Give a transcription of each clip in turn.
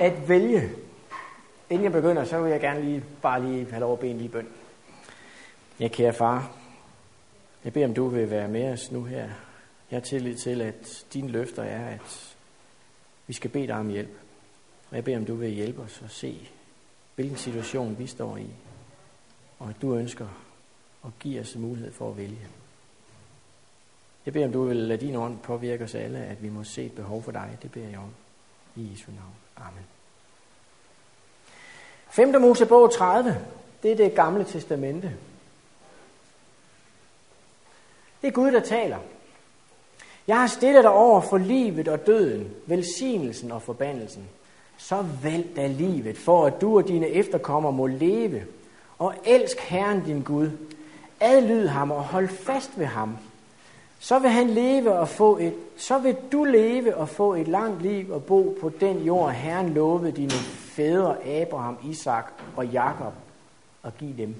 at vælge. Inden jeg begynder, så vil jeg gerne lige, bare lige have lov at bede en lige bøn. Ja, kære far, jeg beder om du vil være med os nu her. Jeg har tillid til, at dine løfter er, at vi skal bede dig om hjælp. Og jeg beder om du vil hjælpe os at se, hvilken situation vi står i. Og at du ønsker at give os mulighed for at vælge. Jeg beder om du vil lade din ånd påvirke os alle, at vi må se et behov for dig. Det beder jeg om. I Jesu navn. Amen. 5. Mosebog 30. Det er det gamle testamente. Det er Gud, der taler. Jeg har stillet dig over for livet og døden, velsignelsen og forbandelsen. Så vælg da livet, for at du og dine efterkommere må leve. Og elsk Herren din Gud. Adlyd ham og hold fast ved ham. Så vil han leve og få et, så vil du leve og få et langt liv og bo på den jord, Herren lovede dine fædre Abraham, Isak og Jakob og give dem.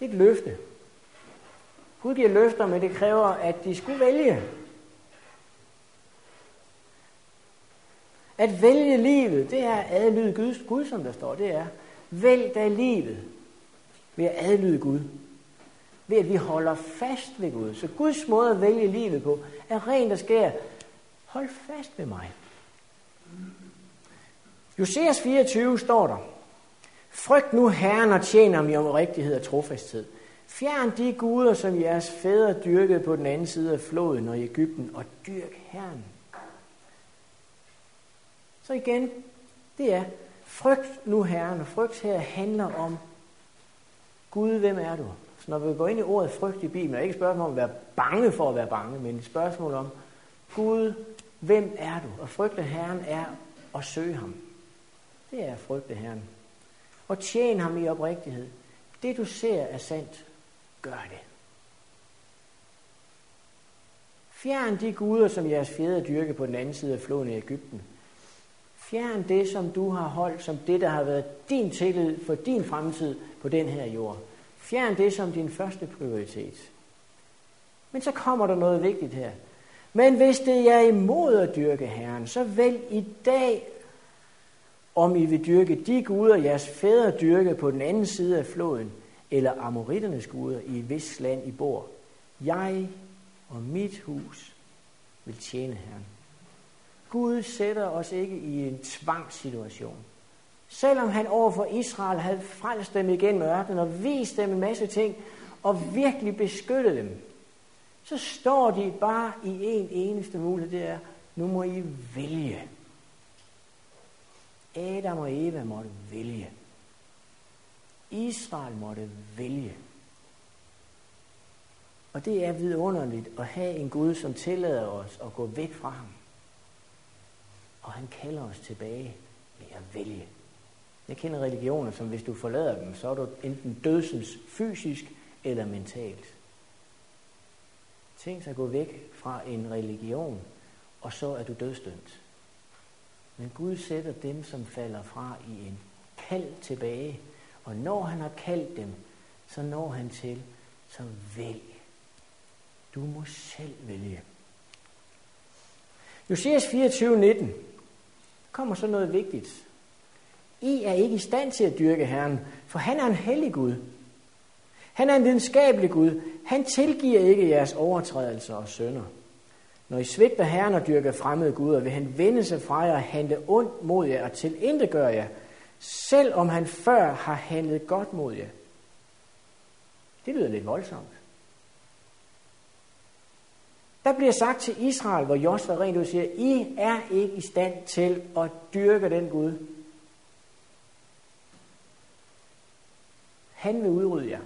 Det er et løfte. Gud giver løfter, men det kræver, at de skulle vælge. At vælge livet, det er at adlyde Gud, Gud, som der står. Det er, vælg da livet ved at adlyde Gud. Ved at vi holder fast ved Gud. Så Guds måde at vælge livet på er rent og skær. Hold fast ved mig. Joseas 24 står der. Frygt nu Herren og tjener ham i rigtighed og trofasthed. Fjern de guder, som jeres fædre dyrkede på den anden side af floden og i Ægypten, og dyrk Herren. Så igen, det er, frygt nu Herren, og frygt her handler om, Gud, hvem er du? Så når vi går ind i ordet frygt i Bibelen, er det ikke et spørgsmål om at være bange for at være bange, men et spørgsmål om, Gud, hvem er du? Og frygte Herren er at søge ham. Det er at frygte Herren. Og tjene ham i oprigtighed. Det du ser er sandt. Gør det. Fjern de guder, som jeres fædre dyrke på den anden side af floden i Ægypten. Fjern det, som du har holdt som det, der har været din tillid for din fremtid på den her jord. Fjern det som din første prioritet. Men så kommer der noget vigtigt her. Men hvis det er imod at dyrke Herren, så vælg i dag, om I vil dyrke de guder, jeres fædre dyrke på den anden side af floden, eller amoritternes guder i et vist land I bor. Jeg og mit hus vil tjene Herren. Gud sætter os ikke i en tvangssituation. Selvom han overfor Israel havde frelst dem igen ørkenen og vist dem en masse ting og virkelig beskyttet dem, så står de bare i en eneste mulighed, det er, nu må I vælge. Adam og Eva måtte vælge. Israel måtte vælge. Og det er vidunderligt at have en Gud, som tillader os at gå væk fra ham. Og han kalder os tilbage med at vælge. Jeg kender religioner, som hvis du forlader dem, så er du enten dødsens fysisk eller mentalt. Tænk sig at gå væk fra en religion, og så er du dødsdømt. Men Gud sætter dem, som falder fra i en kald tilbage. Og når han har kaldt dem, så når han til, så vælg. Du må selv vælge. Josias 24, 19 kommer så noget vigtigt. I er ikke i stand til at dyrke Herren, for han er en hellig Gud. Han er en videnskabelig Gud. Han tilgiver ikke jeres overtrædelser og sønder. Når I svigter Herren og dyrker fremmede guder, vil han vende sig fra jer og handle ondt mod jer og tilintetgøre jer, selvom han før har handlet godt mod jer. Det lyder lidt voldsomt. Der bliver sagt til Israel, hvor Josva rent ud siger, I er ikke i stand til at dyrke den Gud. Han vil udrydde jer.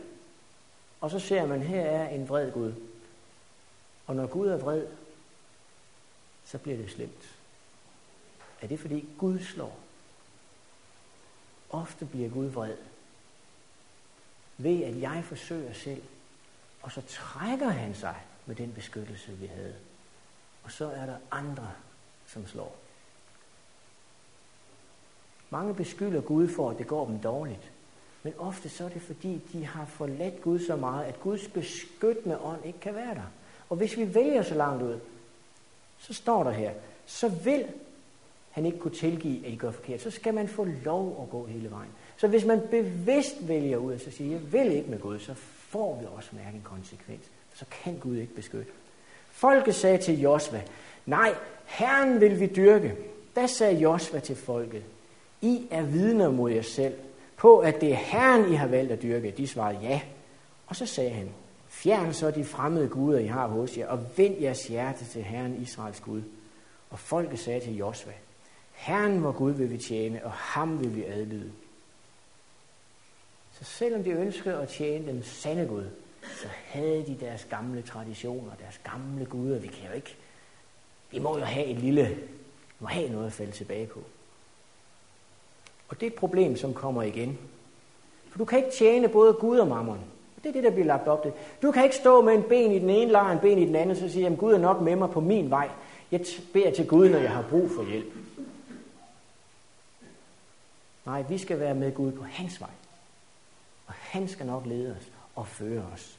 Og så ser man, her er en vred Gud. Og når Gud er vred, så bliver det slemt. Er det fordi Gud slår? Ofte bliver Gud vred. Ved at jeg forsøger selv, og så trækker han sig med den beskyttelse, vi havde. Og så er der andre, som slår. Mange beskylder Gud for, at det går dem dårligt. Men ofte så er det fordi, de har forladt Gud så meget, at Guds beskyttende ånd ikke kan være der. Og hvis vi vælger så langt ud, så står der her, så vil han ikke kunne tilgive, at I gør forkert, så skal man få lov at gå hele vejen. Så hvis man bevidst vælger ud og så siger, jeg vil ikke med Gud, så får vi også mærke en konsekvens. Så kan Gud ikke beskytte. Folket sagde til Josva, nej, Herren vil vi dyrke. Da sagde Josva til folket, I er vidner mod jer selv, på at det er Herren, I har valgt at dyrke. De svarede ja. Og så sagde han, fjern så de fremmede guder, I har hos jer, og vend jeres hjerte til Herren Israels Gud. Og folket sagde til Josva, Herren vor Gud vil vi tjene, og ham vil vi adlyde. Så selvom de ønskede at tjene den sande Gud, så havde de deres gamle traditioner, deres gamle guder. Vi kan jo ikke, vi må jo have et lille, vi må have noget at falde tilbage på. Og det er et problem, som kommer igen. For du kan ikke tjene både Gud og mammon. Det er det, der bliver lagt op til. Du kan ikke stå med en ben i den ene lejr, en ben i den anden, og så sige, at Gud er nok med mig på min vej. Jeg beder til Gud, når jeg har brug for hjælp. Nej, vi skal være med Gud på hans vej. Og han skal nok lede os og føre os.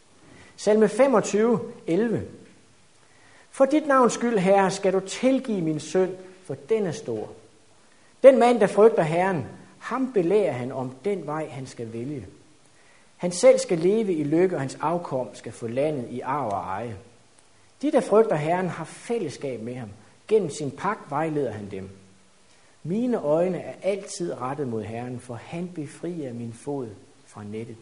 Salme 25, 11. For dit navns skyld, Herre, skal du tilgive min synd, for den er stor. Den mand, der frygter Herren, ham belærer han om den vej, han skal vælge. Han selv skal leve i lykke, og hans afkom skal få landet i arv og eje. De, der frygter Herren, har fællesskab med ham. Gennem sin pagt vejleder han dem. Mine øjne er altid rettet mod Herren, for han befrier min fod fra nettet.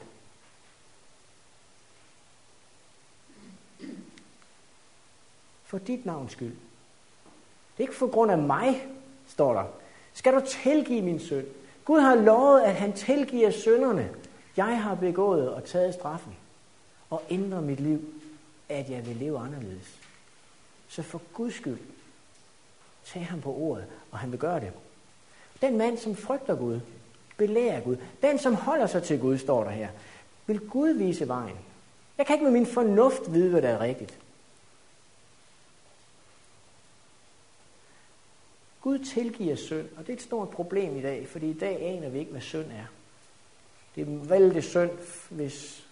For dit navns skyld. Det er ikke for grund af mig, står der. Skal du tilgive min synd? Gud har lovet, at han tilgiver synderne. Jeg har begået og taget straffen og ændret mit liv, at jeg vil leve anderledes. Så for Guds skyld, tag ham på ordet, og han vil gøre det. Den mand, som frygter Gud, belærer Gud. Den, som holder sig til Gud, står der her. Vil Gud vise vejen? Jeg kan ikke med min fornuft vide, hvad der er rigtigt. Gud tilgiver synd, og det er et stort problem i dag, fordi i dag aner vi ikke, hvad synd er. Det er vældig synd, hvis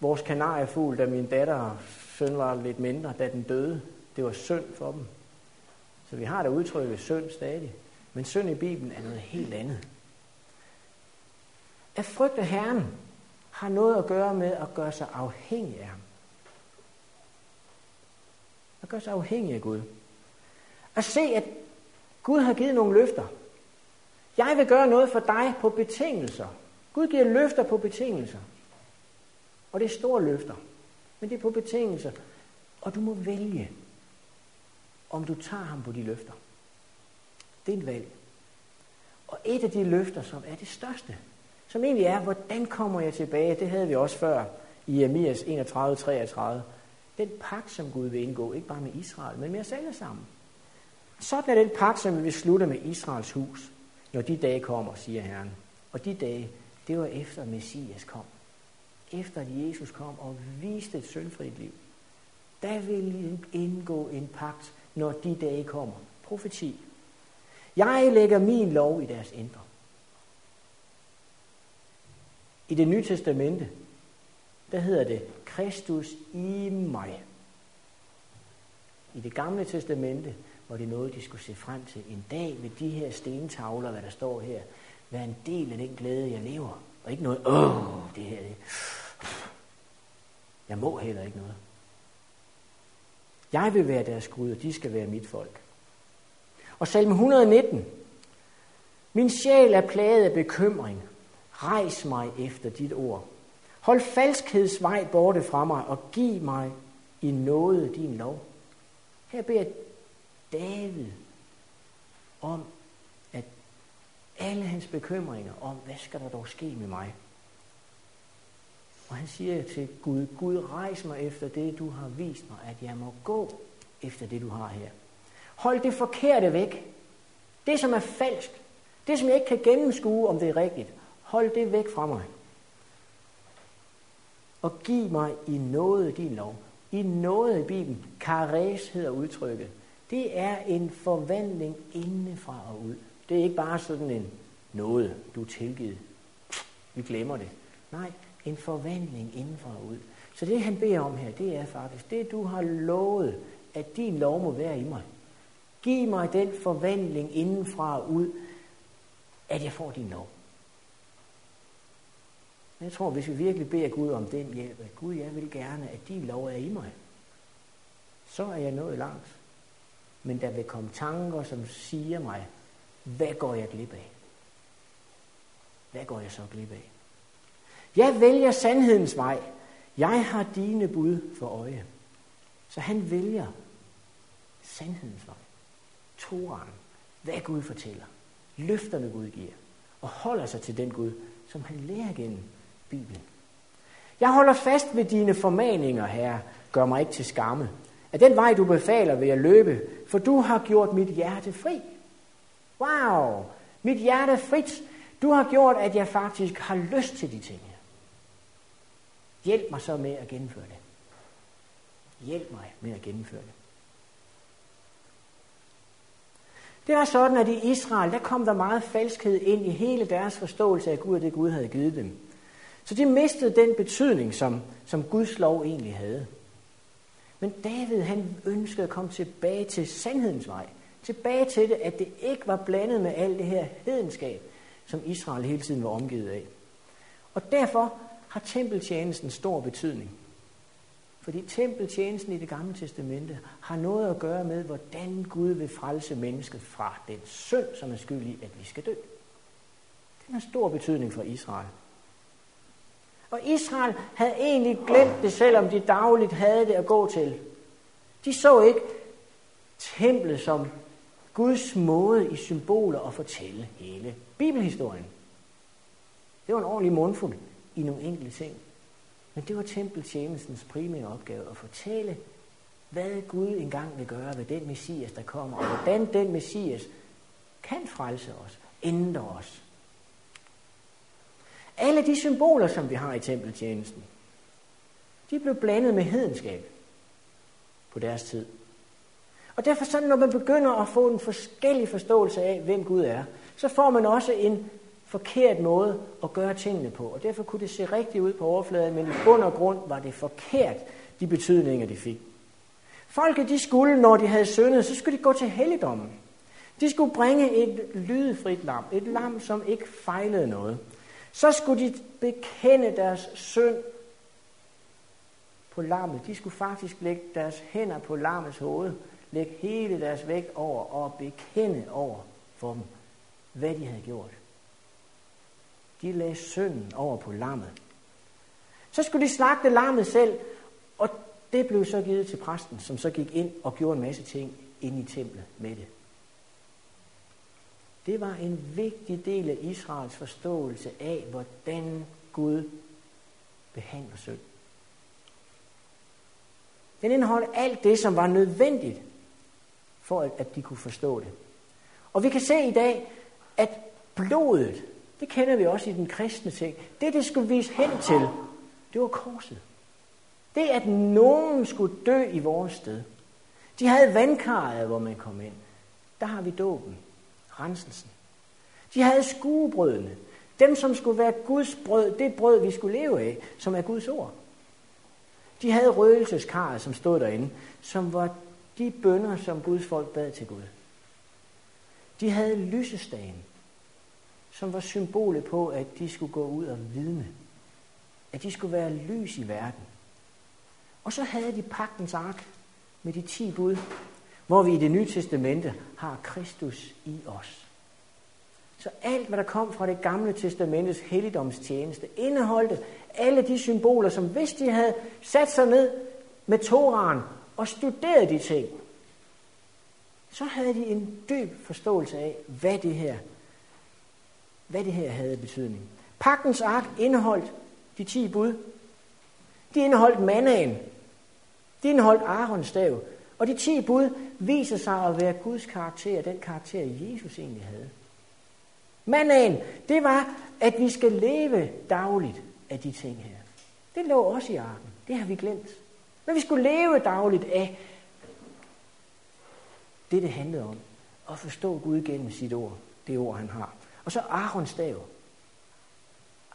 vores kanariefugl, da min datter søn var lidt mindre, da den døde, det var synd for dem. Så vi har da udtrykket synd stadig. Men synd i Bibelen er noget helt andet. At frygte Herren har noget at gøre med at gøre sig afhængig af ham. At gøre sig afhængig af Gud. At se, at Gud har givet nogle løfter. Jeg vil gøre noget for dig på betingelser. Gud giver løfter på betingelser. Og det er store løfter. Men det er på betingelser. Og du må vælge, om du tager ham på de løfter. Det er et valg. Og et af de løfter, som er det største, som egentlig er, hvordan kommer jeg tilbage? Det havde vi også før i Amias 31-33. Den pagt, som Gud vil indgå, ikke bare med Israel, men med os alle sammen. Sådan er den pagt, som vi slutter med Israels hus, når de dage kommer, siger Herren. Og de dage, det var efter Messias kom. Efter at Jesus kom og viste et syndfrit liv. Der vil indgå en pagt, når de dage kommer. Profeti. Jeg lægger min lov i deres indre. I det nye testamente, der hedder det Kristus i mig. I det gamle testamente var det noget, de skulle se frem til. En dag med de her stentavler, hvad der står her, være en del af den glæde, jeg lever. Og ikke noget, åh, det her, det. Jeg må heller ikke noget. Jeg vil være deres Gud, og de skal være mit folk. Og salme 119. Min sjæl er plaget af bekymring. Rejs mig efter dit ord. Hold falskheds borte fra mig, og giv mig i noget din lov. Her beder David om, at alle hans bekymringer om, hvad skal der dog ske med mig? Og han siger til Gud, Gud rejs mig efter det, du har vist mig, at jeg må gå efter det, du har her. Hold det forkerte væk. Det, som er falsk. Det, som jeg ikke kan gennemskue, om det er rigtigt. Hold det væk fra mig. Og giv mig i noget din lov. I noget i Bibelen. Kares hedder udtrykket. Det er en forvandling indefra og ud. Det er ikke bare sådan en noget, du er tilgivet. Vi glemmer det. Nej, en forvandling indenfra og ud. Så det han beder om her, det er faktisk, det du har lovet, at din lov må være i mig. Giv mig den forvandling indenfra og ud, at jeg får din lov. Jeg tror, hvis vi virkelig beder Gud om den hjælp, at Gud, jeg vil gerne, at din lov er i mig, så er jeg nået langt. Men der vil komme tanker, som siger mig, hvad går jeg glip af? Hvad går jeg så glip af? Jeg vælger sandhedens vej. Jeg har dine bud for øje. Så han vælger sandhedens vej. Toran. Hvad Gud fortæller. Løfterne Gud giver. Og holder sig til den Gud, som han lærer gennem Bibelen. Jeg holder fast ved dine formaninger, herre. Gør mig ikke til skamme. At den vej, du befaler, vil jeg løbe, for du har gjort mit hjerte fri. Wow! Mit hjerte er frit. Du har gjort, at jeg faktisk har lyst til de ting. Hjælp mig så med at gennemføre det. Hjælp mig med at gennemføre det. Det var sådan, at i Israel, der kom der meget falskhed ind i hele deres forståelse af Gud og det Gud havde givet dem. Så de mistede den betydning, som, som Guds lov egentlig havde. Men David, han ønskede at komme tilbage til sandhedens vej. Tilbage til det, at det ikke var blandet med alt det her hedenskab, som Israel hele tiden var omgivet af. Og derfor har tempeltjenesten stor betydning. Fordi tempeltjenesten i det gamle testamente har noget at gøre med, hvordan Gud vil frelse mennesket fra den synd, som er skyld i, at vi skal dø. Det har stor betydning for Israel. Og Israel havde egentlig glemt det, selvom de dagligt havde det at gå til. De så ikke templet som Guds måde i symboler at fortælle hele bibelhistorien. Det var en ordentlig mundfuld i nogle enkelte ting. Men det var tempeltjenestens primære opgave at fortælle, hvad Gud engang vil gøre ved den messias, der kommer, og hvordan den messias kan frelse os, ændre os. Alle de symboler, som vi har i tempeltjenesten, de blev blandet med hedenskab på deres tid. Og derfor sådan, når man begynder at få en forskellig forståelse af, hvem Gud er, så får man også en forkert måde at gøre tingene på. Og derfor kunne det se rigtigt ud på overfladen, men i bund og grund var det forkert, de betydninger, de fik. Folket, de skulle, når de havde syndet, så skulle de gå til helligdommen. De skulle bringe et lydefrit lam, et lam, som ikke fejlede noget. Så skulle de bekende deres synd på lammet. De skulle faktisk lægge deres hænder på lammets hoved, lægge hele deres vægt over og bekende over for dem, hvad de havde gjort. De lagde synden over på lammet. Så skulle de slagte lammet selv, og det blev så givet til præsten, som så gik ind og gjorde en masse ting ind i templet med det. Det var en vigtig del af Israels forståelse af, hvordan Gud behandler synd. Den indeholdt alt det, som var nødvendigt for, at de kunne forstå det. Og vi kan se i dag, at blodet, det kender vi også i den kristne ting, det det skulle vise hen til, det var korset. Det at nogen skulle dø i vores sted. De havde vandkarret, hvor man kom ind. Der har vi dåben, renselsen. De havde skuebrødene. Dem, som skulle være Guds brød, det brød, vi skulle leve af, som er Guds ord. De havde røgelseskaret, som stod derinde, som var de bønder, som Guds folk bad til Gud. De havde lysestagen, som var symbolet på, at de skulle gå ud og vidne. At de skulle være lys i verden. Og så havde de pagtens ark med de ti bud, hvor vi i det nye testamente har Kristus i os. Så alt, hvad der kom fra det gamle testamentets helligdomstjeneste, indeholdte alle de symboler, som hvis de havde sat sig ned med Toraen og studeret de ting, så havde de en dyb forståelse af, hvad det her, hvad det her havde betydning. Pagtens ark indeholdt de ti bud. De indeholdt mannaen. De indeholdt Arons stav. Og de ti bud viser sig at være Guds karakter, den karakter Jesus egentlig havde. Mandagen, det var, at vi skal leve dagligt af de ting her. Det lå også i arken. Det har vi glemt. Men vi skulle leve dagligt af det, det handlede om. At forstå Gud gennem sit ord. Det ord, han har. Og så Arons stav.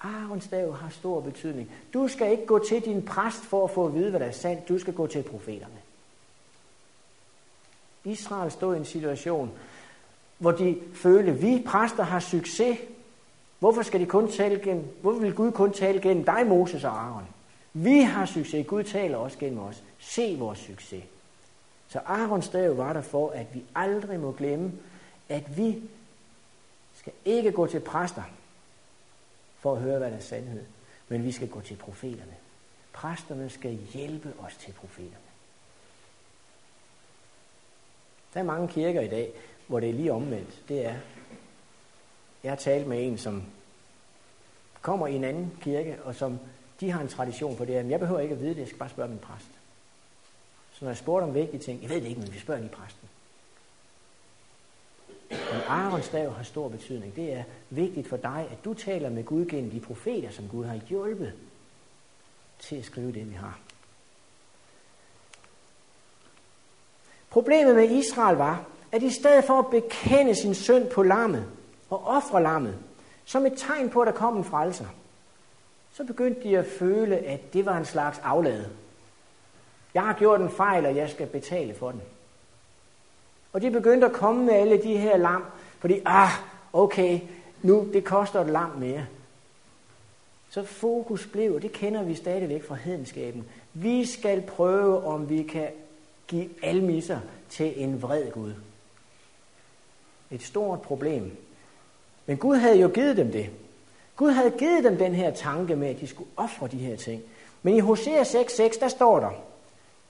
Arons stav har stor betydning. Du skal ikke gå til din præst for at få at vide, hvad der er sandt. Du skal gå til profeterne. Israel stod i en situation, hvor de følte, at vi præster har succes. Hvorfor skal de kun tale gennem, hvorfor vil Gud kun tale gennem dig, Moses og Aaron? Vi har succes. Gud taler også gennem os. Se vores succes. Så Arons stav var der for, at vi aldrig må glemme, at vi skal ikke gå til præster for at høre, hvad der er sandhed, men vi skal gå til profeterne. Præsterne skal hjælpe os til profeterne. Der er mange kirker i dag, hvor det er lige omvendt. Det er, jeg har talt med en, som kommer i en anden kirke, og som de har en tradition for det her, men jeg behøver ikke at vide det, jeg skal bare spørge min præst. Så når jeg spurgte om vigtige ting, jeg ved det ikke, men vi spørger lige præsten. Men Arons stav har stor betydning. Det er vigtigt for dig, at du taler med Gud gennem de profeter, som Gud har hjulpet til at skrive det, vi har. Problemet med Israel var, at i stedet for at bekende sin synd på lammet og ofre lammet, som et tegn på, at der kom en frelser, så begyndte de at føle, at det var en slags aflade. Jeg har gjort en fejl, og jeg skal betale for den. Og de begyndte at komme med alle de her lam, fordi, ah, okay, nu, det koster et lam mere. Så fokus blev, og det kender vi stadigvæk fra hedenskaben, vi skal prøve, om vi kan give almisser til en vred Gud. Et stort problem. Men Gud havde jo givet dem det. Gud havde givet dem den her tanke med, at de skulle ofre de her ting. Men i Hosea 6.6, der står der,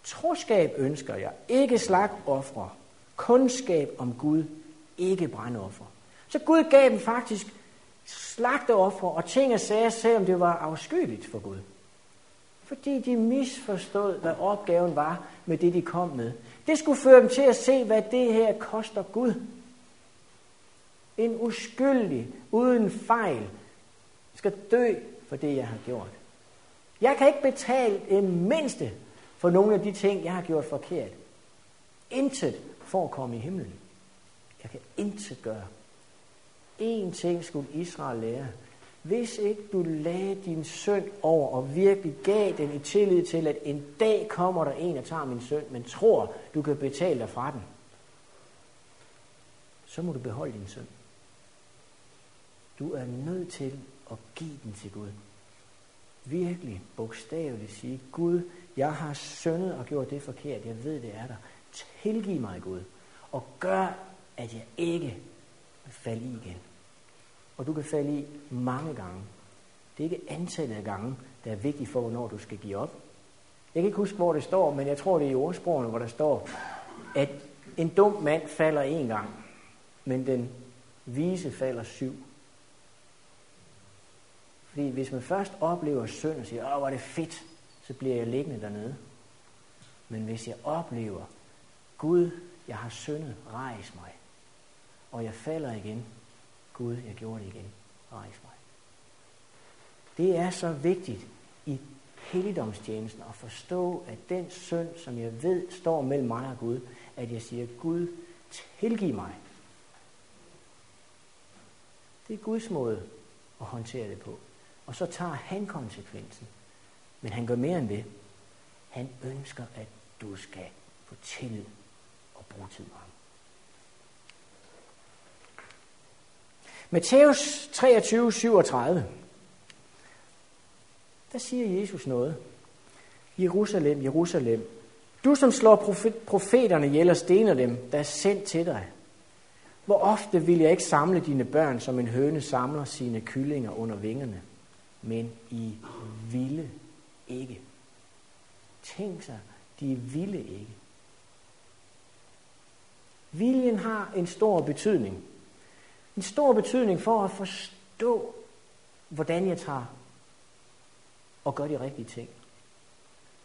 Troskab ønsker jeg, ikke slag ofre. Kundskab om Gud, ikke brandoffer. Så Gud gav dem faktisk slagteoffer og ting og sager, selvom det var afskyeligt for Gud. Fordi de misforstod, hvad opgaven var med det, de kom med. Det skulle føre dem til at se, hvad det her koster Gud. En uskyldig, uden fejl, skal dø for det, jeg har gjort. Jeg kan ikke betale en mindste for nogle af de ting, jeg har gjort forkert. Intet for at komme i himlen. Jeg kan intet gøre. En ting skulle Israel lære. Hvis ikke du lagde din søn over og virkelig gav den i tillid til, at en dag kommer der en og tager min søn, men tror, du kan betale dig fra den, så må du beholde din søn. Du er nødt til at give den til Gud. Virkelig bogstaveligt sige, Gud, jeg har syndet og gjort det forkert. Jeg ved, det er der. Tilgiv mig, Gud. Og gør, at jeg ikke vil falde i igen. Og du kan falde i mange gange. Det er ikke antallet af gange, der er vigtigt for, hvornår du skal give op. Jeg kan ikke huske, hvor det står, men jeg tror, det er i ordsprogene, hvor der står, at en dum mand falder en gang, men den vise falder syv. Fordi hvis man først oplever synd og siger, åh, hvor er det fedt, så bliver jeg liggende dernede. Men hvis jeg oplever, Gud, jeg har syndet, rejs mig. Og jeg falder igen. Gud, jeg gjorde det igen. Rejs mig. Det er så vigtigt i helligdomstjenesten at forstå, at den synd, som jeg ved står mellem mig og Gud, at jeg siger, Gud, tilgiv mig. Det er Guds måde at håndtere det på. Og så tager han konsekvensen. Men han gør mere end det. Han ønsker, at du skal få tillid og bruge tid med ham. Matthæus 23, 37. Der siger Jesus noget. Jerusalem, Jerusalem, du som slår profeterne ihjel og stener dem, der er sendt til dig. Hvor ofte vil jeg ikke samle dine børn, som en høne samler sine kyllinger under vingerne, men I ville ikke. Tænk sig, de ville ikke. Viljen har en stor betydning. En stor betydning for at forstå, hvordan jeg tager og gør de rigtige ting.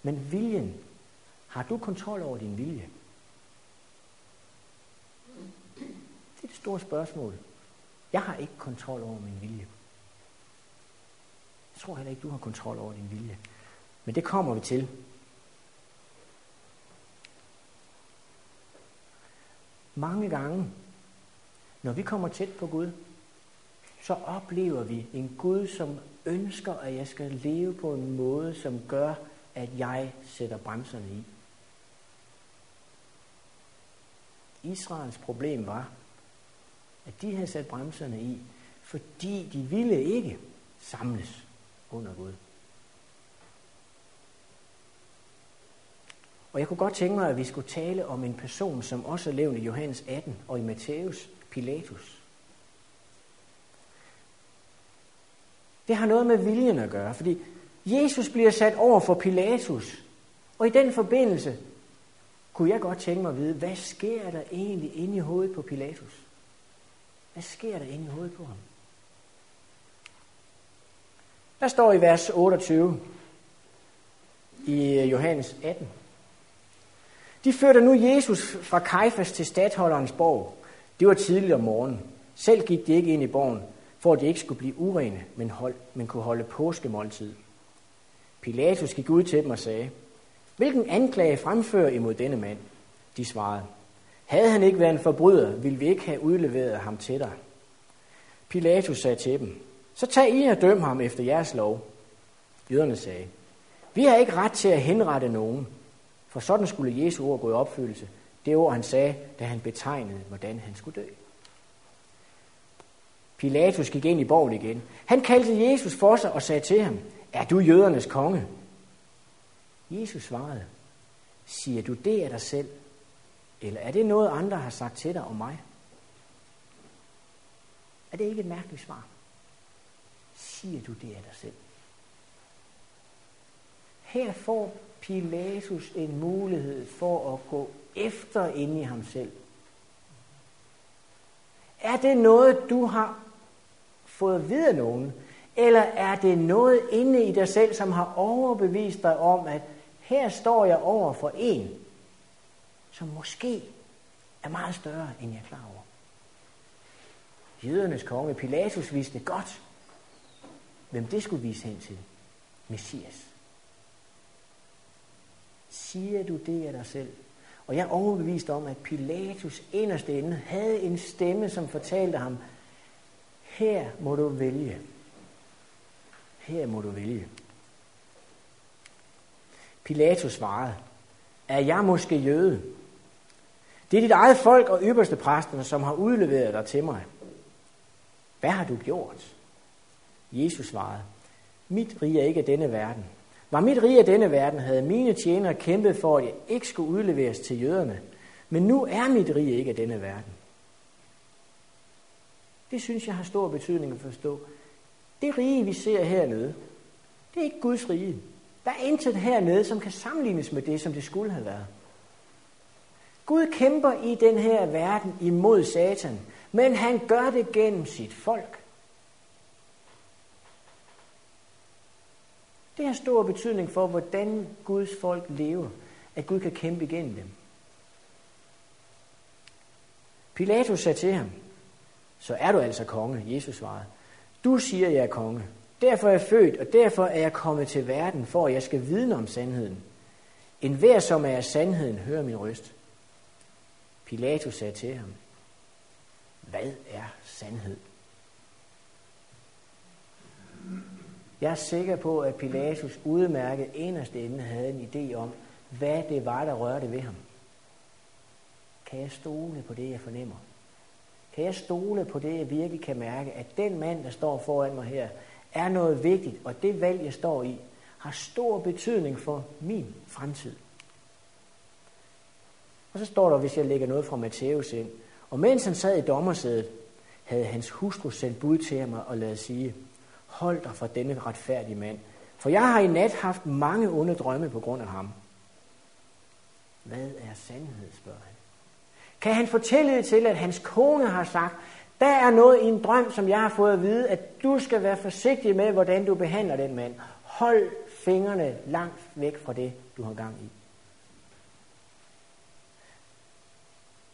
Men viljen, har du kontrol over din vilje? Det er det store spørgsmål. Jeg har ikke kontrol over min vilje. Jeg tror heller ikke, du har kontrol over din vilje. Men det kommer vi til. Mange gange, når vi kommer tæt på Gud, så oplever vi en Gud, som ønsker, at jeg skal leve på en måde, som gør, at jeg sætter bremserne i. Israels problem var, at de havde sat bremserne i, fordi de ville ikke samles under Gud. Og jeg kunne godt tænke mig, at vi skulle tale om en person, som også er levende i Johannes 18 og i Matthæus, Pilatus. Det har noget med viljen at gøre, fordi Jesus bliver sat over for Pilatus. Og i den forbindelse kunne jeg godt tænke mig at vide, hvad sker der egentlig inde i hovedet på Pilatus? Hvad sker der inde i hovedet på ham? Der står i vers 28 i øh, Johannes 18. De førte nu Jesus fra Kajfas til stadholderens borg. Det var tidligt om morgenen. Selv gik de ikke ind i borgen, for at de ikke skulle blive urene, men, hold, men kunne holde påskemåltid. Pilatus gik ud til dem og sagde, Hvilken anklage fremfører I mod denne mand? De svarede, Havde han ikke været en forbryder, ville vi ikke have udleveret ham til dig. Pilatus sagde til dem, Så tag I og døm ham efter jeres lov. Jøderne sagde, Vi har ikke ret til at henrette nogen, for sådan skulle Jesu ord gå i opfyldelse. Det ord, han sagde, da han betegnede, hvordan han skulle dø. Pilatus gik ind i borgen igen. Han kaldte Jesus for sig og sagde til ham, er du jødernes konge? Jesus svarede, siger du det af dig selv, eller er det noget, andre har sagt til dig om mig? Er det ikke et mærkeligt svar? Siger du det af dig selv? Her får Pilatus en mulighed for at gå efter inde i ham selv. Er det noget, du har fået at vide af nogen? Eller er det noget inde i dig selv, som har overbevist dig om, at her står jeg over for en, som måske er meget større, end jeg er klar over? Jødernes konge Pilatus vidste godt, hvem det skulle vise hen til. Messias. Siger du det af dig selv? Og jeg er overbevist om, at Pilatus inderst inde havde en stemme, som fortalte ham, her må du vælge. Her må du vælge. Pilatus svarede, er jeg måske jøde? Det er dit eget folk og ypperste præsterne, som har udleveret dig til mig. Hvad har du gjort? Jesus svarede, mit rige er ikke af denne verden. Var mit rige af denne verden, havde mine tjenere kæmpet for, at jeg ikke skulle udleveres til jøderne. Men nu er mit rige ikke af denne verden. Det synes jeg har stor betydning at forstå. Det rige, vi ser hernede, det er ikke Guds rige. Der er intet hernede, som kan sammenlignes med det, som det skulle have været. Gud kæmper i den her verden imod Satan, men han gør det gennem sit folk. Det har stor betydning for, hvordan Guds folk lever, at Gud kan kæmpe igennem dem. Pilatus sagde til ham, så er du altså konge, Jesus svarede. Du siger, jeg er konge. Derfor er jeg født, og derfor er jeg kommet til verden, for at jeg skal vidne om sandheden. En hver, som er sandheden, hører min røst. Pilatus sagde til ham, hvad er sandhed? Jeg er sikker på, at Pilatus udmærket inderst inde havde en idé om, hvad det var, der rørte ved ham. Kan jeg stole på det, jeg fornemmer? Kan jeg stole på det, jeg virkelig kan mærke, at den mand, der står foran mig her, er noget vigtigt, og det valg, jeg står i, har stor betydning for min fremtid. Og så står der, hvis jeg lægger noget fra Matthæus ind, og mens han sad i dommersædet, havde hans hustru sendt bud til ham og lavet sige, hold dig fra denne retfærdige mand, for jeg har i nat haft mange onde drømme på grund af ham. Hvad er sandhed, spørger han. Kan han fortælle til, at hans kone har sagt, der er noget i en drøm, som jeg har fået at vide, at du skal være forsigtig med, hvordan du behandler den mand. Hold fingrene langt væk fra det, du har gang i.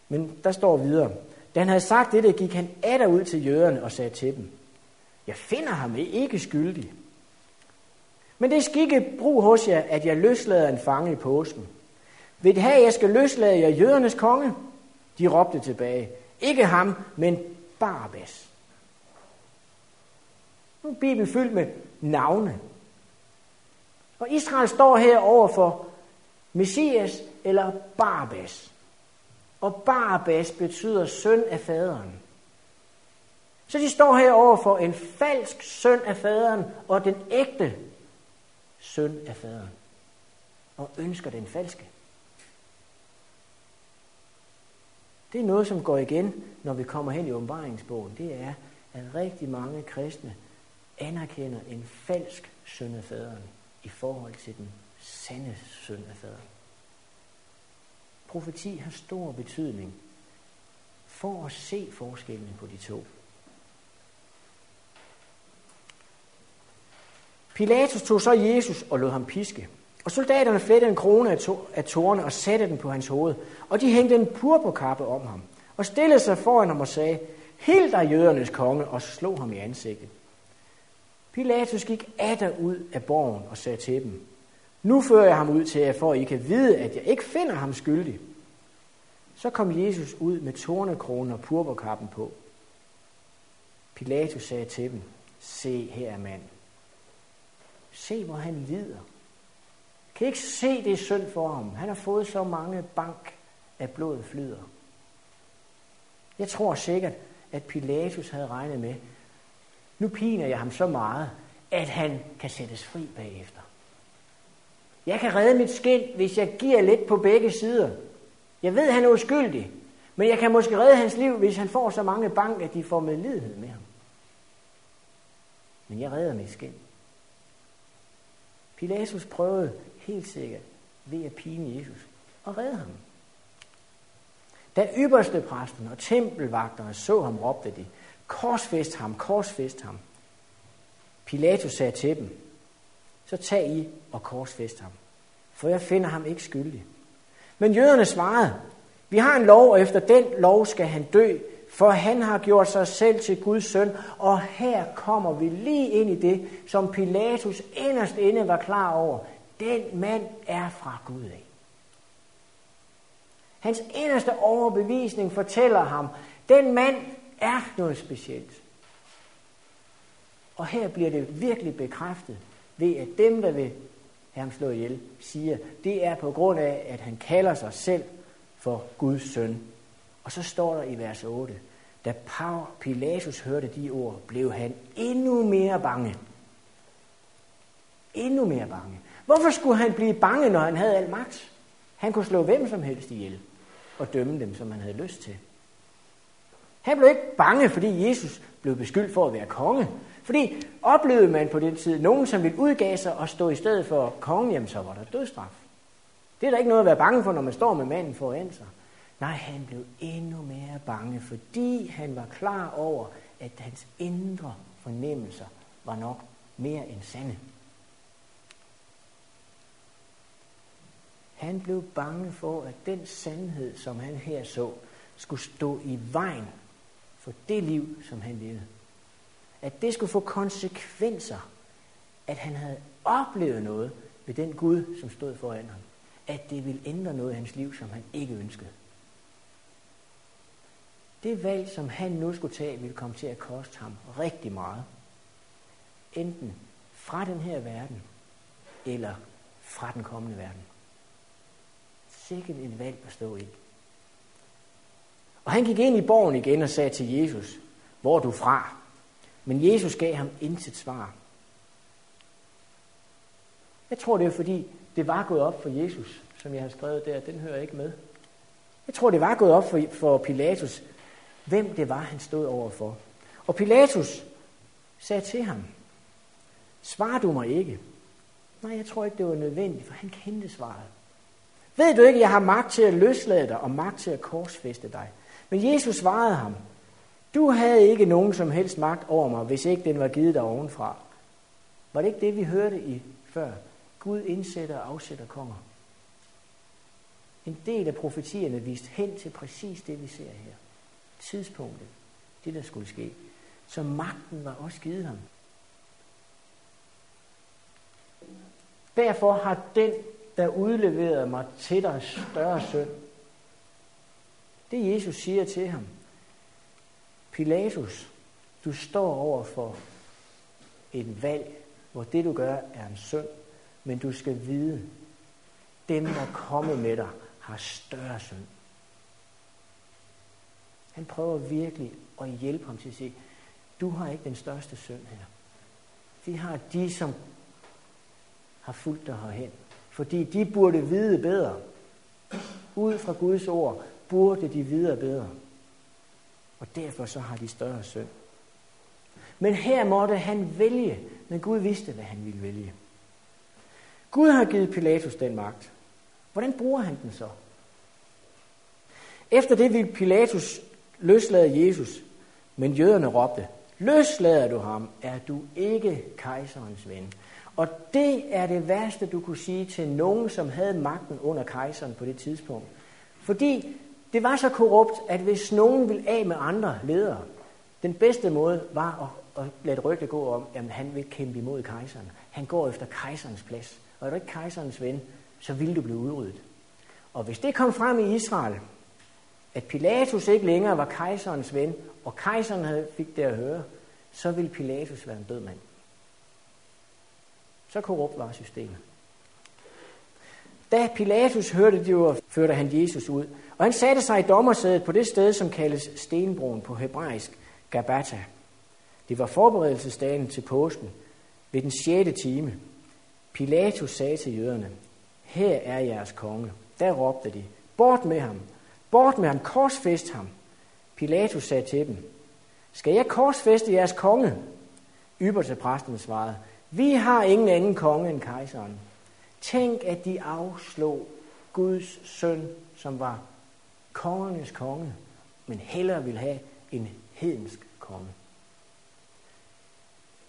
Men der står videre. Da han havde sagt det, gik han atter ud til jøderne og sagde til dem, jeg finder ham ikke skyldig. Men det skal ikke brug hos jer, at jeg løslader en fange i påsken. Vil det have, jeg skal løslade jer jødernes konge? De råbte tilbage. Ikke ham, men Barabbas. Nu er Bibelen fyldt med navne. Og Israel står her over for Messias eller Barabbas. og Barabbas betyder søn af faderen. Så de står her over for en falsk søn af faderen og den ægte søn af faderen. Og ønsker den falske. Det er noget, som går igen, når vi kommer hen i åbenbaringsbogen. Det er, at rigtig mange kristne anerkender en falsk søn af faderen i forhold til den sande søn af faderen. Profeti har stor betydning for at se forskellen på de to. Pilatus tog så Jesus og lod ham piske. Og soldaterne flettede en krone af, to, af tårne og satte den på hans hoved. Og de hængte en purpurkappe om ham. Og stillede sig foran ham og sagde, Hild dig jødernes konge, og slog ham i ansigtet. Pilatus gik atter ud af borgen og sagde til dem, Nu fører jeg ham ud til jer, for I kan vide, at jeg ikke finder ham skyldig. Så kom Jesus ud med tornekronen og purpurkappen på. Pilatus sagde til dem, Se her er mand. Se, hvor han lider. Kan I ikke se det synd for ham? Han har fået så mange bank, at blodet flyder. Jeg tror sikkert, at Pilatus havde regnet med, nu piner jeg ham så meget, at han kan sættes fri bagefter. Jeg kan redde mit skind, hvis jeg giver lidt på begge sider. Jeg ved, han er uskyldig, men jeg kan måske redde hans liv, hvis han får så mange bank, at de får medlidenhed med ham. Men jeg redder mit skind. Pilatus prøvede helt sikkert ved at pine Jesus og redde ham. Da ypperste præsten og tempelvagterne så ham, råbte de, korsfest ham, korsfest ham. Pilatus sagde til dem, så tag I og korsfest ham, for jeg finder ham ikke skyldig. Men jøderne svarede, vi har en lov, og efter den lov skal han dø, for han har gjort sig selv til Guds søn, og her kommer vi lige ind i det, som Pilatus inderst inde var klar over. Den mand er fra Gud af. Hans inderste overbevisning fortæller ham, den mand er noget specielt. Og her bliver det virkelig bekræftet ved, at dem, der vil have ham slået ihjel, siger, det er på grund af, at han kalder sig selv for Guds søn. Og så står der i vers 8, da Pilatus hørte de ord, blev han endnu mere bange. Endnu mere bange. Hvorfor skulle han blive bange, når han havde al magt? Han kunne slå hvem som helst ihjel og dømme dem, som han havde lyst til. Han blev ikke bange, fordi Jesus blev beskyldt for at være konge. Fordi oplevede man på den tid nogen, som ville udgave sig og stå i stedet for kongen, jamen så var der dødstraf. Det er der ikke noget at være bange for, når man står med manden foran sig. Nej, han blev endnu mere bange, fordi han var klar over, at hans indre fornemmelser var nok mere end sande. Han blev bange for, at den sandhed, som han her så, skulle stå i vejen for det liv, som han levede. At det skulle få konsekvenser, at han havde oplevet noget ved den Gud, som stod foran ham. At det ville ændre noget i hans liv, som han ikke ønskede. Det valg, som han nu skulle tage, ville komme til at koste ham rigtig meget. Enten fra den her verden, eller fra den kommende verden. Sikkert et valg at stå i. Og han gik ind i borgen igen og sagde til Jesus, hvor er du fra? Men Jesus gav ham intet svar. Jeg tror, det er fordi, det var gået op for Jesus, som jeg har skrevet der. Den hører ikke med. Jeg tror, det var gået op for, for Pilatus, hvem det var, han stod overfor. Og Pilatus sagde til ham, svarer du mig ikke? Nej, jeg tror ikke, det var nødvendigt, for han kendte svaret. Ved du ikke, jeg har magt til at løslade dig og magt til at korsfeste dig? Men Jesus svarede ham, du havde ikke nogen som helst magt over mig, hvis ikke den var givet dig ovenfra. Var det ikke det, vi hørte i før? Gud indsætter og afsætter konger. En del af profetierne viste hen til præcis det, vi ser her. Tidspunktet, det der skulle ske. Så magten var også givet ham. Derfor har den, der udleverede mig til dig, større synd. Det Jesus siger til ham. Pilatus, du står over for et valg, hvor det du gør er en synd, men du skal vide, dem der kommer med dig har større synd. Han prøver virkelig at hjælpe ham til at sige, du har ikke den største synd her. De har de, som har fulgt dig herhen. Fordi de burde vide bedre. Ud fra Guds ord burde de vide bedre. Og derfor så har de større synd. Men her måtte han vælge, men Gud vidste, hvad han ville vælge. Gud har givet Pilatus den magt. Hvordan bruger han den så? Efter det ville Pilatus løslade Jesus, men jøderne råbte, løslader du ham, er du ikke kejserens ven. Og det er det værste, du kunne sige til nogen, som havde magten under kejseren på det tidspunkt. Fordi det var så korrupt, at hvis nogen ville af med andre ledere, den bedste måde var at, at lade rygte gå om, at han vil kæmpe imod kejseren. Han går efter kejserens plads. Og er du ikke kejserens ven, så vil du blive udryddet. Og hvis det kom frem i Israel, at Pilatus ikke længere var kejserens ven, og kejseren havde, fik det at høre, så ville Pilatus være en død mand. Så korrupt var systemet. Da Pilatus hørte det jo, førte han Jesus ud. Og han satte sig i dommersædet på det sted, som kaldes Stenbroen på hebraisk, Gabata. Det var forberedelsesdagen til påsken ved den 6. time. Pilatus sagde til jøderne, her er jeres konge. Der råbte de, bort med ham, bort med ham, korsfest ham. Pilatus sagde til dem, skal jeg korsfeste jeres konge? Ypperste præsten svarede, vi har ingen anden konge end kejseren. Tænk, at de afslog Guds søn, som var kongernes konge, men hellere ville have en hedensk konge.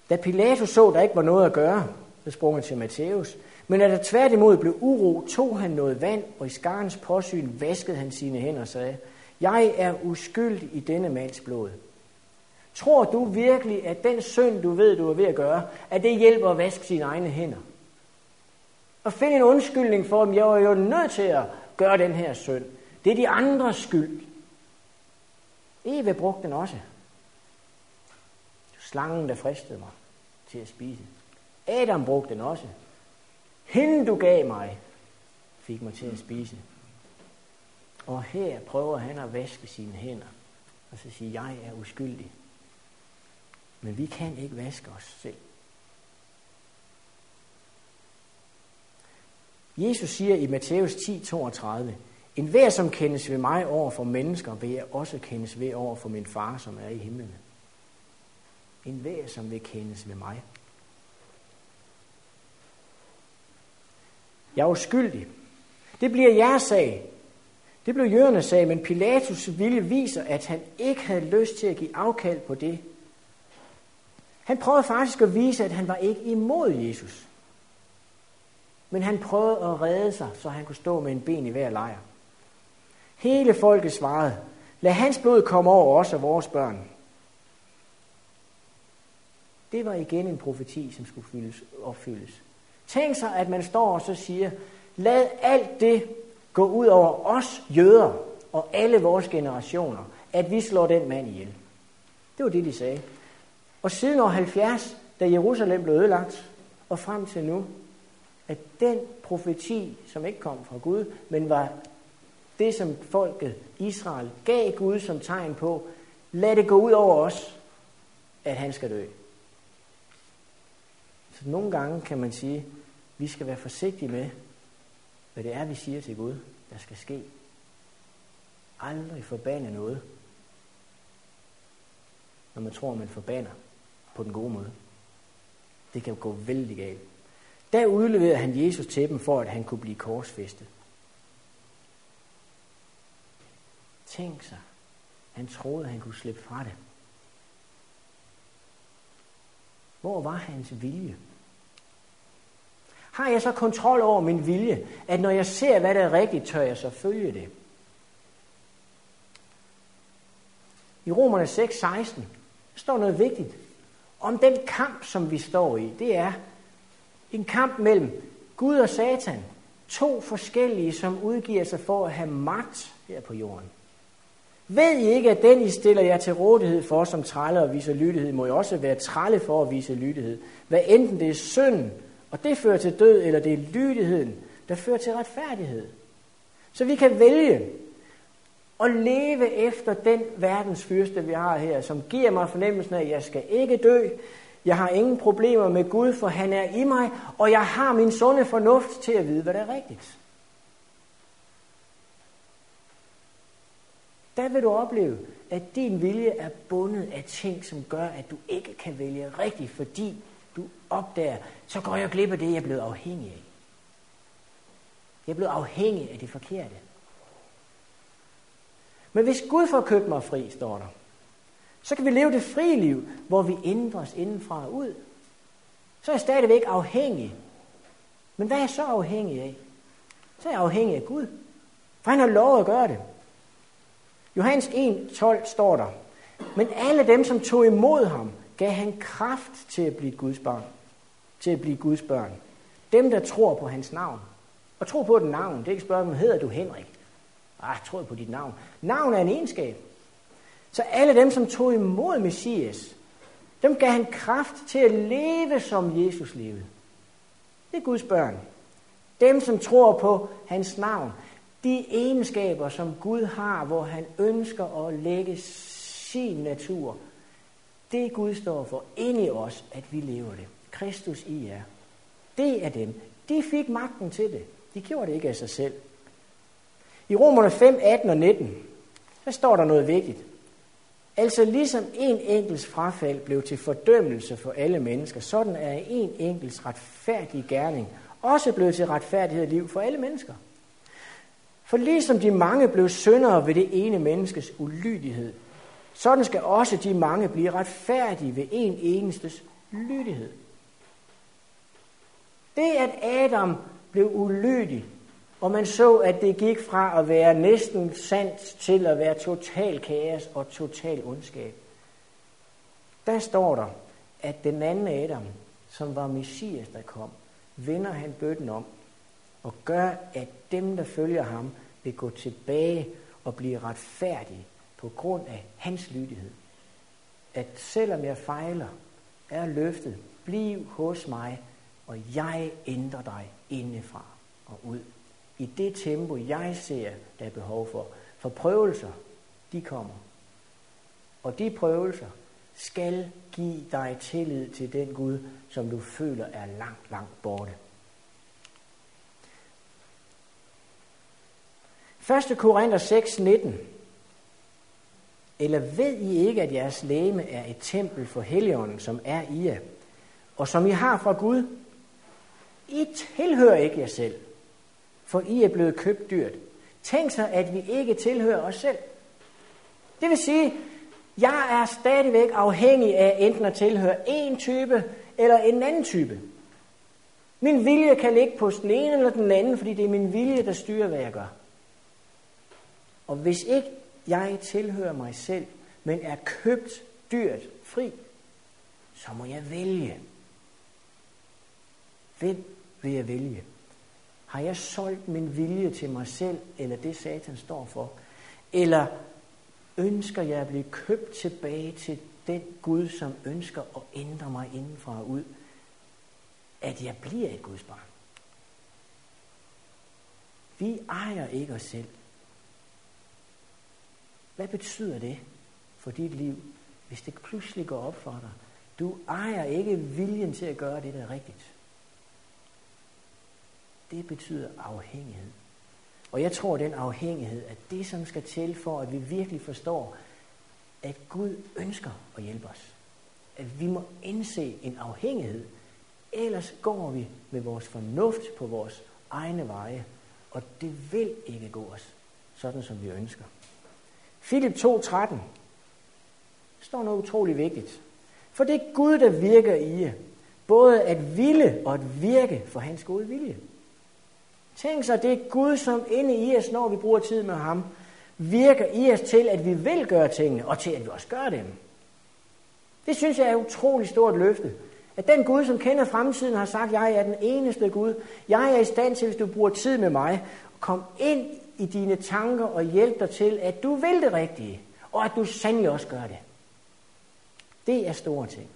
Da Pilatus så, der ikke var noget at gøre, så sprang han til Matthæus. Men at der tværtimod blev uro, tog han noget vand, og i skarens påsyn vaskede han sine hænder og sagde, Jeg er uskyldig i denne mands blod. Tror du virkelig, at den synd, du ved, du er ved at gøre, at det hjælper at vaske sine egne hænder? Og finde en undskyldning for, at jeg var jo nødt til at gøre den her synd. Det er de andres skyld. Eva brugte den også. Slangen, der fristede mig til at spise. Adam brugte den også. Hende, du gav mig, fik mig til at spise. Og her prøver han at vaske sine hænder. Og så sige, jeg er uskyldig. Men vi kan ikke vaske os selv. Jesus siger i Matthæus 10:32, En hver, som kendes ved mig over for mennesker, vil jeg også kendes ved over for min far, som er i himlen. En hver, som vil kendes ved mig. Jeg er uskyldig. Det bliver jeres sag. Det blev jødernes sag, men Pilatus ville vise, at han ikke havde lyst til at give afkald på det. Han prøvede faktisk at vise, at han var ikke imod Jesus. Men han prøvede at redde sig, så han kunne stå med en ben i hver lejr. Hele folket svarede, lad hans blod komme over os og vores børn. Det var igen en profeti, som skulle fyldes, opfyldes. Tænk sig, at man står og så siger, lad alt det gå ud over os jøder og alle vores generationer, at vi slår den mand ihjel. Det var det, de sagde. Og siden år 70, da Jerusalem blev ødelagt, og frem til nu, at den profeti, som ikke kom fra Gud, men var det, som folket Israel gav Gud som tegn på, lad det gå ud over os, at han skal dø. Så nogle gange kan man sige, vi skal være forsigtige med, hvad det er, vi siger til Gud, der skal ske. Aldrig forbande noget, når man tror, man forbander på den gode måde. Det kan gå vældig galt. Der udleverede han Jesus til dem, for at han kunne blive korsfæstet. Tænk sig, han troede, han kunne slippe fra det. Hvor var hans vilje? Har jeg så kontrol over min vilje, at når jeg ser, hvad der er rigtigt, tør jeg så følge det? I Romerne 6:16 står noget vigtigt om den kamp, som vi står i. Det er en kamp mellem Gud og Satan. To forskellige, som udgiver sig for at have magt her på jorden. Ved I ikke, at den I stiller jer til rådighed for som trælle og viser lydighed, må I også være trælle for at vise lydighed. Hvad enten det er synd, og det fører til død, eller det er lydigheden, der fører til retfærdighed. Så vi kan vælge. at leve efter den verdens fyrste, vi har her, som giver mig fornemmelsen af, at jeg skal ikke dø, jeg har ingen problemer med Gud, for han er i mig, og jeg har min sunde fornuft til at vide, hvad der er rigtigt. Der vil du opleve, at din vilje er bundet af ting, som gør, at du ikke kan vælge rigtigt, fordi du opdager, så går jeg glip af det, jeg er blevet afhængig af. Jeg er blevet afhængig af det forkerte. Men hvis Gud får købt mig fri, står der, så kan vi leve det frie liv, hvor vi ændres indenfra og ud. Så er jeg stadigvæk afhængig. Men hvad er jeg så afhængig af? Så er jeg afhængig af Gud. For han har lov at gøre det. Johannes 1.12 står der, men alle dem, som tog imod ham, gav han kraft til at blive Guds barn. Til at blive Guds børn. Dem, der tror på hans navn. Og tro på et navn. Det er ikke spørgsmål, hedder du Henrik? Ah, tror på dit navn. Navn er en egenskab. Så alle dem, som tog imod Messias, dem gav han kraft til at leve, som Jesus levede. Det er Guds børn. Dem, som tror på hans navn. De egenskaber, som Gud har, hvor han ønsker at lægge sin natur. Det Gud står for ind i os, at vi lever det. Kristus i jer. Det er dem. De fik magten til det. De gjorde det ikke af sig selv. I Romerne 5, 18 og 19, der står der noget vigtigt. Altså ligesom en enkelts frafald blev til fordømmelse for alle mennesker, sådan er en enkelts retfærdige gerning også blevet til retfærdighed og liv for alle mennesker. For ligesom de mange blev syndere ved det ene menneskes ulydighed, sådan skal også de mange blive retfærdige ved en enestes lydighed. Det, at Adam blev ulydig, og man så, at det gik fra at være næsten sandt til at være total kaos og total ondskab. Der står der, at den anden Adam, som var Messias, der kom, vender han bøtten om og gør, at dem, der følger ham, vil gå tilbage og blive retfærdige på grund af hans lydighed. At selvom jeg fejler, er løftet, bliv hos mig, og jeg ændrer dig indefra og ud i det tempo, jeg ser, der er behov for. For prøvelser, de kommer. Og de prøvelser skal give dig tillid til den Gud, som du føler er langt, langt borte. 1. Korinther 6, 19. Eller ved I ikke, at jeres læme er et tempel for Helligånden, som er i jer, og som I har fra Gud? I tilhører ikke jer selv, for I er blevet købt dyrt. Tænk så, at vi ikke tilhører os selv. Det vil sige, jeg er stadigvæk afhængig af enten at tilhøre en type eller en anden type. Min vilje kan ligge på den ene eller den anden, fordi det er min vilje, der styrer, hvad jeg gør. Og hvis ikke jeg tilhører mig selv, men er købt dyrt fri, så må jeg vælge. Hvem vil jeg vælge? Har jeg solgt min vilje til mig selv, eller det satan står for? Eller ønsker jeg at blive købt tilbage til den Gud, som ønsker at ændre mig indenfra og ud? At jeg bliver et Guds barn. Vi ejer ikke os selv. Hvad betyder det for dit liv, hvis det pludselig går op for dig? Du ejer ikke viljen til at gøre det, der er rigtigt det betyder afhængighed. Og jeg tror, at den afhængighed er det, som skal til for, at vi virkelig forstår, at Gud ønsker at hjælpe os. At vi må indse en afhængighed, ellers går vi med vores fornuft på vores egne veje, og det vil ikke gå os, sådan som vi ønsker. Philip 2.13 står noget utrolig vigtigt. For det er Gud, der virker i jer, både at ville og at virke for hans gode vilje. Tænk så, det er Gud, som inde i os, når vi bruger tid med ham, virker i os til, at vi vil gøre tingene, og til, at vi også gør dem. Det synes jeg er et utroligt stort løfte. At den Gud, som kender fremtiden, har sagt, jeg er den eneste Gud. Jeg er i stand til, hvis du bruger tid med mig, Kom ind i dine tanker og hjælp dig til, at du vil det rigtige, og at du sandelig også gør det. Det er store ting.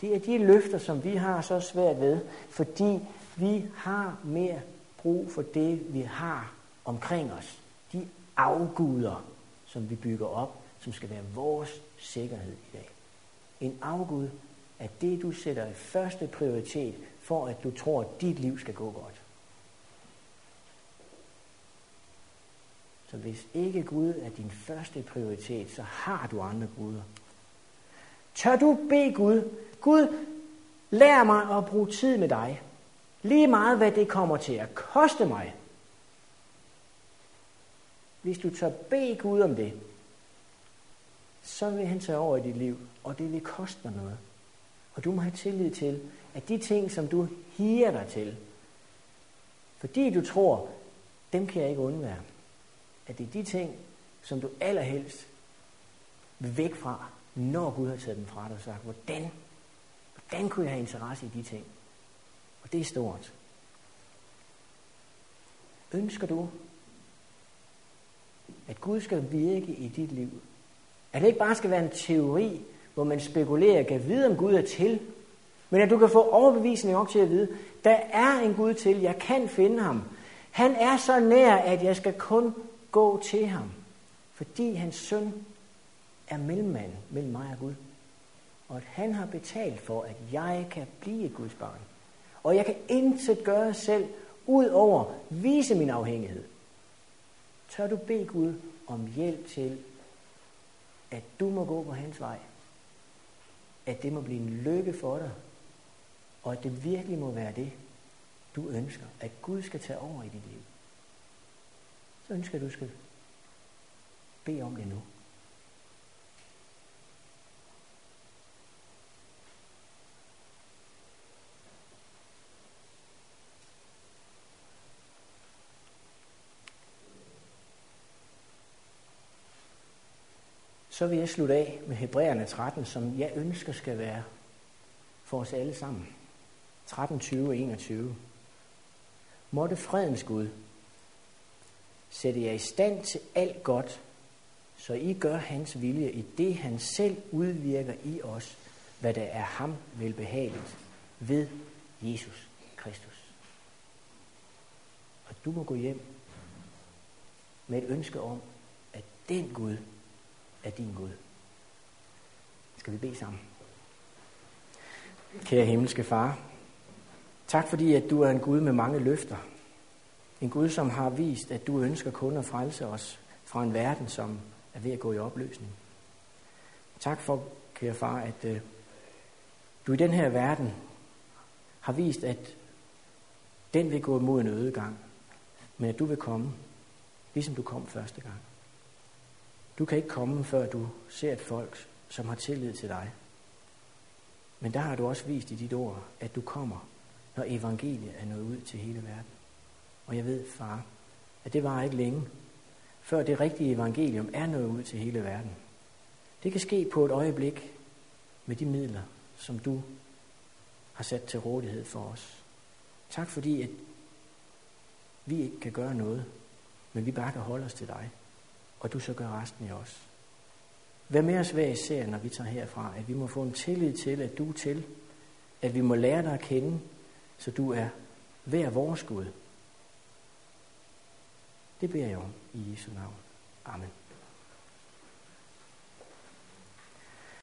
Det er de løfter, som vi har så svært ved, fordi vi har mere brug for det, vi har omkring os. De afguder som vi bygger op, som skal være vores sikkerhed i dag. En afgud er det, du sætter i første prioritet, for at du tror, at dit liv skal gå godt. Så hvis ikke Gud er din første prioritet, så har du andre guder. Tør du bede Gud, Gud, lær mig at bruge tid med dig. Lige meget, hvad det kommer til at koste mig. Hvis du tør bede Gud om det, så vil han tage over i dit liv, og det vil koste dig noget. Og du må have tillid til, at de ting, som du higer dig til, fordi du tror, dem kan jeg ikke undvære, at det er de ting, som du allerhelst vil væk fra, når Gud har taget dem fra dig og sagt, hvordan, hvordan kunne jeg have interesse i de ting? Og det er stort. Ønsker du, at Gud skal virke i dit liv? At det ikke bare skal være en teori, hvor man spekulerer, kan vide, om Gud er til, men at du kan få overbevisning op til at vide, der er en Gud til, jeg kan finde ham. Han er så nær, at jeg skal kun gå til ham, fordi hans søn er mellemmand mellem mig og Gud. Og at han har betalt for, at jeg kan blive Guds barn. Og jeg kan intet gøre selv, ud over vise min afhængighed. Tør du bede Gud om hjælp til, at du må gå på hans vej? At det må blive en lykke for dig, og at det virkelig må være det, du ønsker, at Gud skal tage over i dit liv. Så ønsker jeg, at du skal bede om det nu. Så vil jeg slutte af med Hebræerne 13, som jeg ønsker skal være for os alle sammen. 13, 20 og 21. Måtte fredens Gud sætte jer i stand til alt godt, så I gør hans vilje i det, han selv udvirker i os, hvad der er ham velbehageligt ved Jesus Kristus. Og du må gå hjem med et ønske om, at den Gud er din Gud. Skal vi bede sammen? Kære himmelske far, tak fordi at du er en Gud med mange løfter. En Gud, som har vist, at du ønsker kun at frelse os fra en verden, som er ved at gå i opløsning. Tak for, kære far, at øh, du i den her verden har vist, at den vil gå mod en ødegang, men at du vil komme, ligesom du kom første gang. Du kan ikke komme, før du ser et folk, som har tillid til dig. Men der har du også vist i dit ord, at du kommer, når evangeliet er nået ud til hele verden. Og jeg ved, far, at det var ikke længe, før det rigtige evangelium er nået ud til hele verden. Det kan ske på et øjeblik med de midler, som du har sat til rådighed for os. Tak fordi, at vi ikke kan gøre noget, men vi bare kan holde os til dig og du så gør resten i os. Vær med os hver især, når vi tager herfra, at vi må få en tillid til, at du er til, at vi må lære dig at kende, så du er hver vores Gud. Det beder jeg om i Jesu navn. Amen.